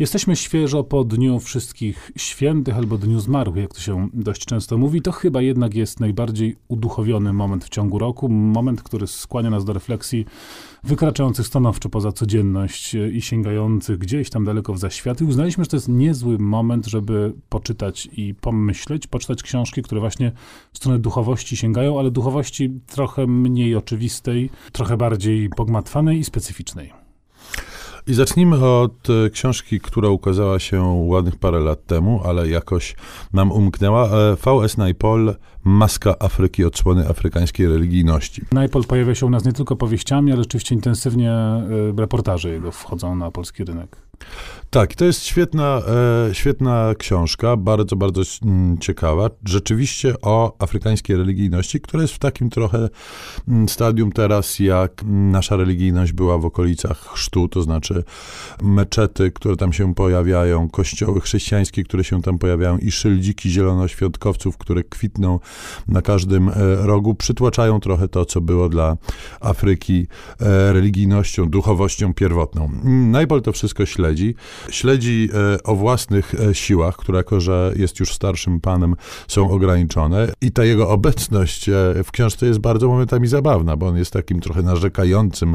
Jesteśmy świeżo po Dniu Wszystkich Świętych albo Dniu Zmarłych, jak to się dość często mówi. To chyba jednak jest najbardziej uduchowiony moment w ciągu roku, moment, który skłania nas do refleksji wykraczających stanowczo poza codzienność i sięgających gdzieś tam daleko w zaświat. I uznaliśmy, że to jest niezły moment, żeby poczytać i pomyśleć, poczytać książki, które właśnie w stronę duchowości sięgają, ale duchowości trochę mniej oczywistej, trochę bardziej pogmatwanej i specyficznej. I zacznijmy od e, książki, która ukazała się ładnych parę lat temu, ale jakoś nam umknęła. E, VS Naipol, Maska Afryki, odsłony afrykańskiej religijności. Naipol pojawia się u nas nie tylko powieściami, ale rzeczywiście intensywnie e, reportaże jego wchodzą na polski rynek. Tak, to jest świetna, e, świetna książka, bardzo, bardzo mm, ciekawa. Rzeczywiście o afrykańskiej religijności, która jest w takim trochę mm, stadium teraz, jak nasza religijność była w okolicach chrztu, to znaczy meczety, które tam się pojawiają, kościoły chrześcijańskie, które się tam pojawiają i szyldiki zielonoświątkowców, które kwitną na każdym e, rogu, przytłaczają trochę to, co było dla Afryki e, religijnością, duchowością pierwotną. Najpol to wszystko śledzi śledzi e, o własnych e, siłach, które jako, że jest już starszym panem, są ograniczone i ta jego obecność e, w książce jest bardzo momentami zabawna, bo on jest takim trochę narzekającym,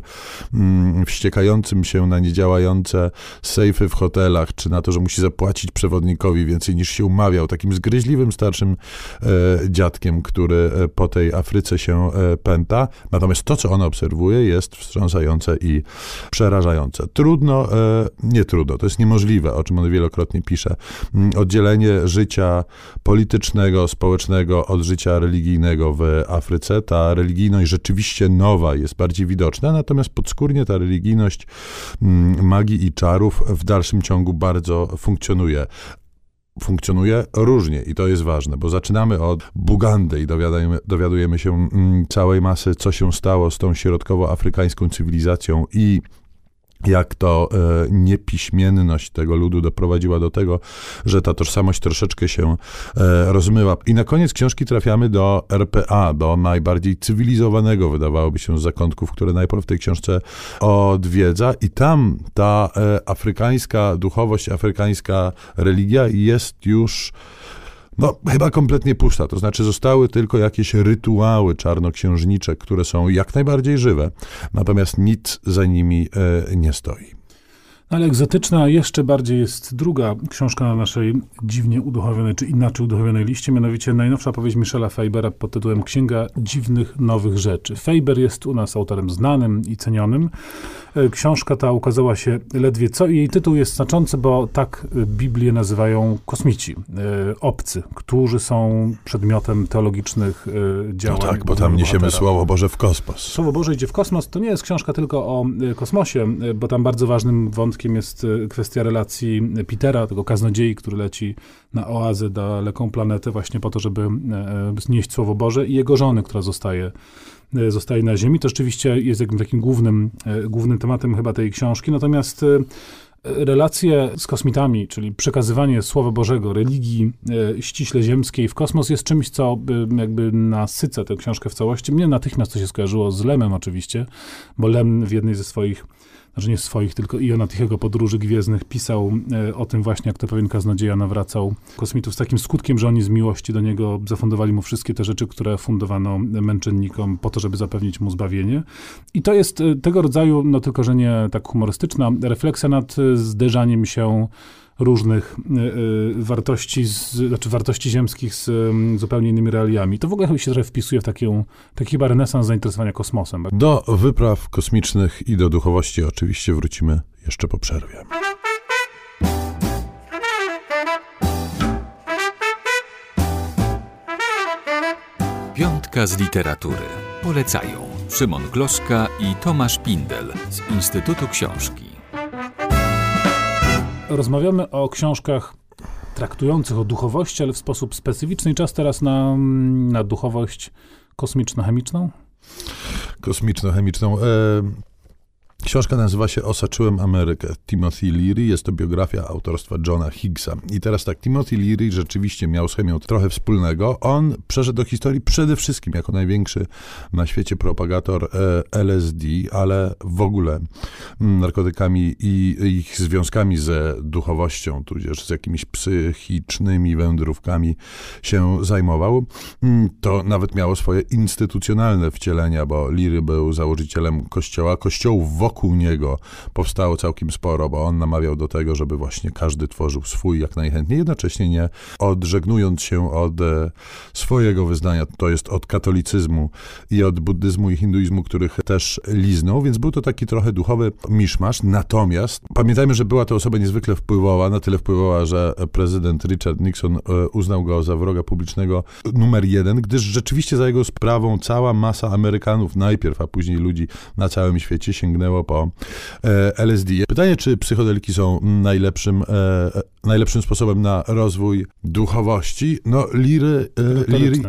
mm, wściekającym się na niedziałające sejfy w hotelach, czy na to, że musi zapłacić przewodnikowi więcej niż się umawiał, takim zgryźliwym starszym dziadkiem, który po tej Afryce się pęta. Natomiast to, co on obserwuje, jest wstrząsające i przerażające. Trudno, nie trudno, to jest niemożliwe, o czym on wielokrotnie pisze. Mm, oddzielenie życia politycznego, społecznego od życia religijnego w Afryce. Ta religijność rzeczywiście nowa jest bardziej widoczna, natomiast podskórnie ta religijność mm, magii i czarów w dalszym ciągu bardzo funkcjonuje funkcjonuje różnie i to jest ważne, bo zaczynamy od Bugandy i dowiadujemy, dowiadujemy się mm, całej masy, co się stało z tą środkowoafrykańską cywilizacją i jak to e, niepiśmienność tego ludu doprowadziła do tego, że ta tożsamość troszeczkę się e, rozmyła. I na koniec książki trafiamy do RPA, do najbardziej cywilizowanego, wydawałoby się, z zakątków, które najpierw w tej książce odwiedza. I tam ta e, afrykańska duchowość, afrykańska religia jest już no, chyba kompletnie pusta. To znaczy, zostały tylko jakieś rytuały czarnoksiężnicze, które są jak najbardziej żywe, natomiast nic za nimi e, nie stoi. Ale egzotyczna jeszcze bardziej jest druga książka na naszej dziwnie uduchowionej, czy inaczej uduchowionej liście, mianowicie najnowsza powieść Michela Fabera pod tytułem Księga Dziwnych Nowych Rzeczy. Faber jest u nas autorem znanym i cenionym. E, książka ta ukazała się ledwie co i jej tytuł jest znaczący, bo tak Biblię nazywają kosmici, e, obcy, którzy są przedmiotem teologicznych e, działań. No tak, bo tam niesiemy bohatera. Słowo Boże w kosmos. Słowo Boże idzie w kosmos. To nie jest książka tylko o kosmosie, bo tam bardzo ważnym wątkiem jest kwestia relacji Petera, tego kaznodziei, który leci na oazę, daleką planetę właśnie po to, żeby znieść Słowo Boże i jego żony, która zostaje E, zostaje na Ziemi. To rzeczywiście jest jakimś takim głównym, e, głównym tematem chyba tej książki. Natomiast e, relacje z kosmitami, czyli przekazywanie Słowa Bożego, religii ściśle ziemskiej w kosmos jest czymś, co jakby nasyca tę książkę w całości. Mnie natychmiast to się skojarzyło z Lemem oczywiście, bo Lem w jednej ze swoich znaczy nie swoich, tylko Iona Tichego Podróży Gwiezdnych pisał e, o tym właśnie, jak to pewien kaznodzieja nawracał kosmitów z takim skutkiem, że oni z miłości do niego zafundowali mu wszystkie te rzeczy, które fundowano męczennikom po to, żeby zapewnić mu zbawienie. I to jest e, tego rodzaju, no tylko, że nie tak humorystyczna, refleksja nad e, zderzaniem się różnych e, e, wartości, z, znaczy wartości ziemskich z zupełnie innymi realiami. To w ogóle się trochę wpisuje w taką, taki chyba renesans zainteresowania kosmosem. Do wypraw kosmicznych i do duchowości oczywiście wrócimy jeszcze po przerwie. Piątka z literatury. Polecają Szymon Gloszka i Tomasz Pindel z Instytutu Książki. Rozmawiamy o książkach traktujących o duchowości, ale w sposób specyficzny. Czas teraz na, na duchowość kosmiczno-chemiczną? Kosmiczno-chemiczną. E, Książka nazywa się Osaczyłem Amerykę. Timothy Leary. Jest to biografia autorstwa Johna Higgsa. I teraz tak, Timothy Leary rzeczywiście miał z chemią trochę wspólnego. On przeszedł do historii przede wszystkim jako największy na świecie propagator e, LSD, ale w ogóle mm, narkotykami i ich związkami ze duchowością, tudzież z jakimiś psychicznymi wędrówkami się zajmował. Mm, to nawet miało swoje instytucjonalne wcielenia, bo Leary był założycielem kościoła. Kościołów wokół wokół niego powstało całkiem sporo, bo on namawiał do tego, żeby właśnie każdy tworzył swój jak najchętniej, jednocześnie nie odżegnując się od e, swojego wyznania, to jest od katolicyzmu i od buddyzmu i hinduizmu, których też liznął, więc był to taki trochę duchowy miszmasz. Natomiast pamiętajmy, że była to osoba niezwykle wpływowa, na tyle wpływowa, że prezydent Richard Nixon e, uznał go za wroga publicznego numer jeden, gdyż rzeczywiście za jego sprawą cała masa Amerykanów najpierw, a później ludzi na całym świecie sięgnęło po e, LSD. Pytanie, czy psychodeliki są najlepszym, e, e, najlepszym sposobem na rozwój duchowości? No, Liry, Liry,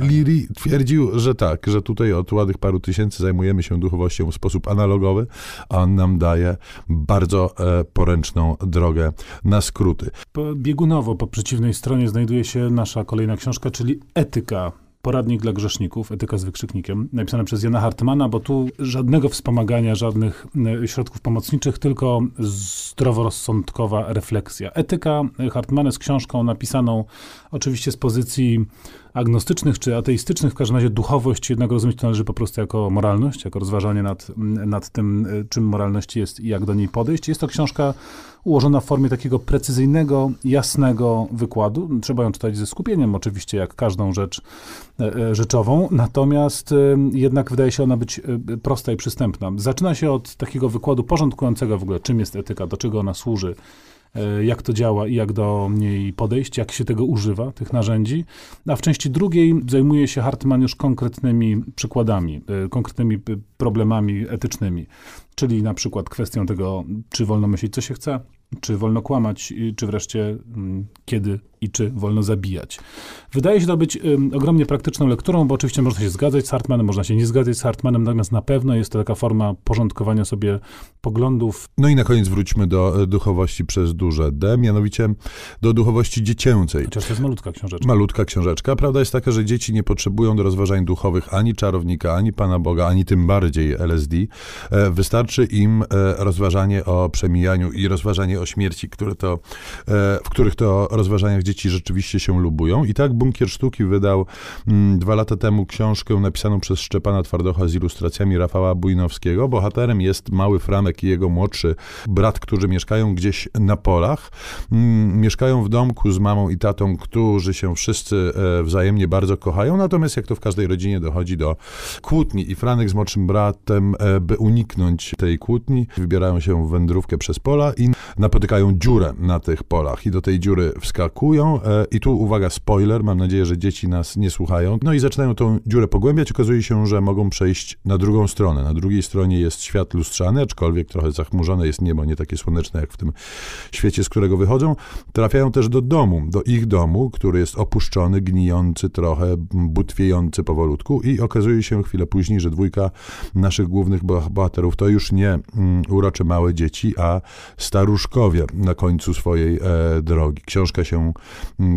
Liry twierdził, że tak, że tutaj od ładnych paru tysięcy zajmujemy się duchowością w sposób analogowy, a on nam daje bardzo poręczną drogę na skróty. Biegunowo po przeciwnej stronie znajduje się nasza kolejna książka, czyli Etyka Poradnik dla grzeszników, etyka z wykrzyknikiem, napisane przez Jana Hartmana, bo tu żadnego wspomagania, żadnych e, środków pomocniczych, tylko zdroworozsądkowa refleksja. Etyka Hartmana z książką napisaną oczywiście z pozycji agnostycznych czy ateistycznych, w każdym razie duchowość jednak rozumieć to należy po prostu jako moralność, jako rozważanie nad, nad tym, e, czym moralność jest i jak do niej podejść. Jest to książka ułożona w formie takiego precyzyjnego, jasnego wykładu. Trzeba ją czytać ze skupieniem, oczywiście, jak każdą rzecz e, e, rzeczową, natomiast jednak wydaje się ona być prosta i przystępna. Zaczyna się od takiego wykładu porządkującego w ogóle, czym jest etyka, do czego ona służy, E, jak to działa i jak do niej podejść, jak się tego używa, tych narzędzi. A w części drugiej zajmuje się Hartman już konkretnymi przykładami, e, konkretnymi problemami etycznymi, czyli na przykład kwestią tego, czy wolno myśleć, co się chce, czy wolno kłamać, czy wreszcie mm, kiedy i czy wolno zabijać. Wydaje się to być ogromnie praktyczną lekturą, bo oczywiście można się zgadzać z Hartmanem, można się nie zgadzać z Hartmanem, natomiast na pewno jest to taka forma porządkowania sobie poglądów. No i na koniec wróćmy do e, duchowości przez duże D, mianowicie do duchowości dziecięcej. Chociaż to jest malutka książeczka. Malutka książeczka. Prawda jest taka, że dzieci nie potrzebują do rozważań duchowych ani czarownika, ani Pana Boga, ani tym bardziej LSD. E, wystarczy im e, rozważanie o przemijaniu i rozważanie o śmierci, które to, w których to rozważaniach dzieci dzieci rzeczywiście się lubują. I tak Bunkier Sztuki wydał mm, dwa lata temu książkę napisaną przez Szczepana Twardocha z ilustracjami Rafała Bujnowskiego. Bohaterem jest mały Franek i jego młodszy brat, którzy mieszkają gdzieś na polach. Mm, mieszkają w domku z mamą i tatą, którzy się wszyscy e, wzajemnie bardzo kochają, natomiast jak to w każdej rodzinie dochodzi do kłótni i Franek z młodszym bratem, e, by uniknąć tej kłótni, wybierają się w wędrówkę przez pola i napotykają dziurę na tych polach i do tej dziury wskakują E, i tu uwaga, spoiler, mam nadzieję, że dzieci nas nie słuchają. No i zaczynają tą dziurę pogłębiać. Okazuje się, że mogą przejść na drugą stronę. Na drugiej stronie jest świat lustrzany, aczkolwiek trochę zachmurzone jest niebo, nie takie słoneczne jak w tym świecie, z którego wychodzą. Trafiają też do domu, do ich domu, który jest opuszczony, gnijący trochę, butwiejący powolutku i okazuje się chwilę później, że dwójka naszych głównych bohaterów to już nie mm, urocze małe dzieci, a staruszkowie na końcu swojej e, drogi. Książka się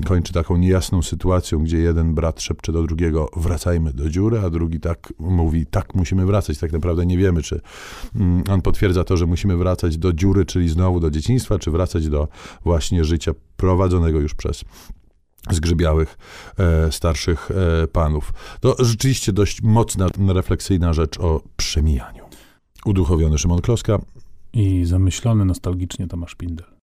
kończy taką niejasną sytuacją, gdzie jeden brat szepcze do drugiego wracajmy do dziury, a drugi tak mówi tak musimy wracać. Tak naprawdę nie wiemy, czy mm, on potwierdza to, że musimy wracać do dziury, czyli znowu do dzieciństwa, czy wracać do właśnie życia prowadzonego już przez zgrzybiałych e, starszych e, panów. To rzeczywiście dość mocna, refleksyjna rzecz o przemijaniu. Uduchowiony Szymon Kloska i zamyślony nostalgicznie Tomasz Pindel.